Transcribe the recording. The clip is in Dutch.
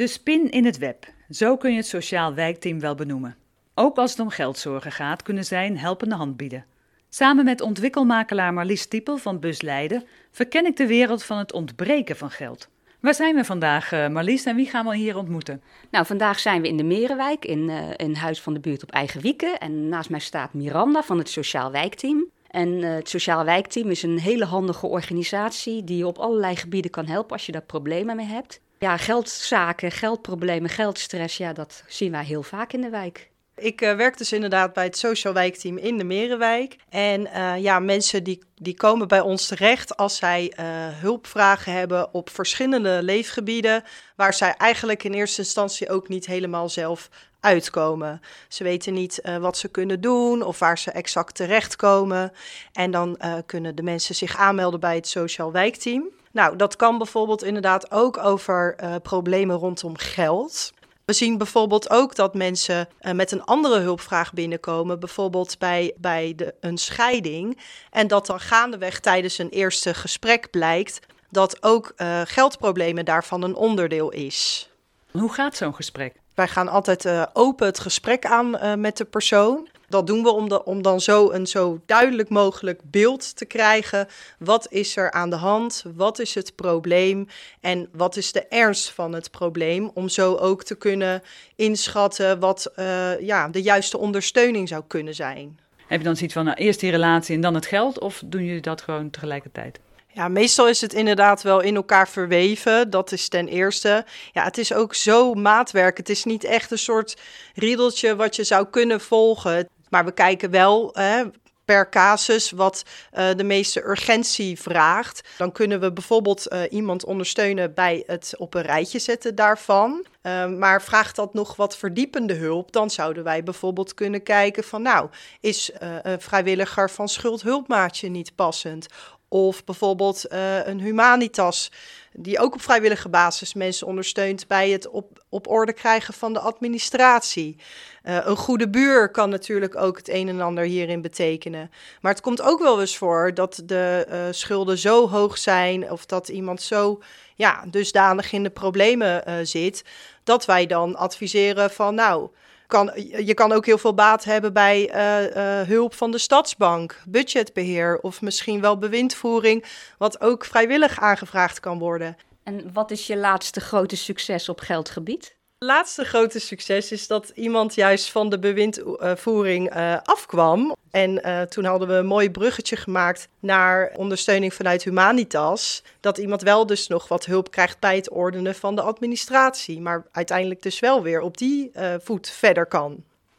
De spin in het web. Zo kun je het sociaal wijkteam wel benoemen. Ook als het om geldzorgen gaat, kunnen zij een helpende hand bieden. Samen met ontwikkelmakelaar Marlies Stiepel van Bus Leiden verken ik de wereld van het ontbreken van geld. Waar zijn we vandaag, uh, Marlies, en wie gaan we hier ontmoeten? Nou, vandaag zijn we in de Merenwijk, in een huis van de buurt op Eigen Wieken. En naast mij staat Miranda van het Sociaal Wijkteam. En uh, het Sociaal Wijkteam is een hele handige organisatie die je op allerlei gebieden kan helpen als je daar problemen mee hebt. Ja, geldzaken, geldproblemen, geldstress, ja, dat zien wij heel vaak in de wijk. Ik uh, werk dus inderdaad bij het Social Wijkteam in de Merenwijk. En uh, ja, mensen die, die komen bij ons terecht als zij uh, hulpvragen hebben op verschillende leefgebieden, waar zij eigenlijk in eerste instantie ook niet helemaal zelf uitkomen. Ze weten niet wat ze kunnen doen of waar ze exact terechtkomen. En dan kunnen de mensen zich aanmelden bij het Sociaal Wijkteam. Nou, dat kan bijvoorbeeld inderdaad ook over uh, problemen rondom geld. We zien bijvoorbeeld ook dat mensen uh, met een andere hulpvraag binnenkomen, bijvoorbeeld bij, bij de, een scheiding. En dat dan gaandeweg tijdens een eerste gesprek blijkt dat ook uh, geldproblemen daarvan een onderdeel is. Hoe gaat zo'n gesprek? Wij gaan altijd uh, open het gesprek aan met de persoon. Dat doen we om, de, om dan zo een zo duidelijk mogelijk beeld te krijgen. Wat is er aan de hand? Wat is het probleem? En wat is de ernst van het probleem? Om zo ook te kunnen inschatten wat uh, ja, de juiste ondersteuning zou kunnen zijn. Heb je dan zoiets van nou, eerst die relatie en dan het geld? Of doen jullie dat gewoon tegelijkertijd? Ja, meestal is het inderdaad wel in elkaar verweven. Dat is ten eerste. Ja, het is ook zo maatwerk. Het is niet echt een soort riedeltje wat je zou kunnen volgen. Maar we kijken wel hè, per casus wat uh, de meeste urgentie vraagt. Dan kunnen we bijvoorbeeld uh, iemand ondersteunen bij het op een rijtje zetten daarvan. Uh, maar vraagt dat nog wat verdiepende hulp, dan zouden wij bijvoorbeeld kunnen kijken van nou, is uh, een vrijwilliger van schuldhulpmaatje niet passend? Of bijvoorbeeld uh, een Humanitas, die ook op vrijwillige basis mensen ondersteunt bij het op, op orde krijgen van de administratie. Uh, een goede buur kan natuurlijk ook het een en ander hierin betekenen. Maar het komt ook wel eens voor dat de uh, schulden zo hoog zijn of dat iemand zo ja, dusdanig in de problemen zit, dat wij dan adviseren van nou kan, je kan ook heel veel baat hebben bij uh, uh, hulp van de stadsbank, budgetbeheer of misschien wel bewindvoering, wat ook vrijwillig aangevraagd kan worden. En wat is je laatste grote succes op geldgebied? Laatste grote succes is dat iemand juist van de bewindvoering uh, afkwam. En uh, toen hadden we een mooi bruggetje gemaakt naar ondersteuning vanuit Humanitas. Dat iemand wel dus nog wat hulp krijgt bij het ordenen van de administratie. Maar uiteindelijk dus wel weer op die uh, voet verder kan.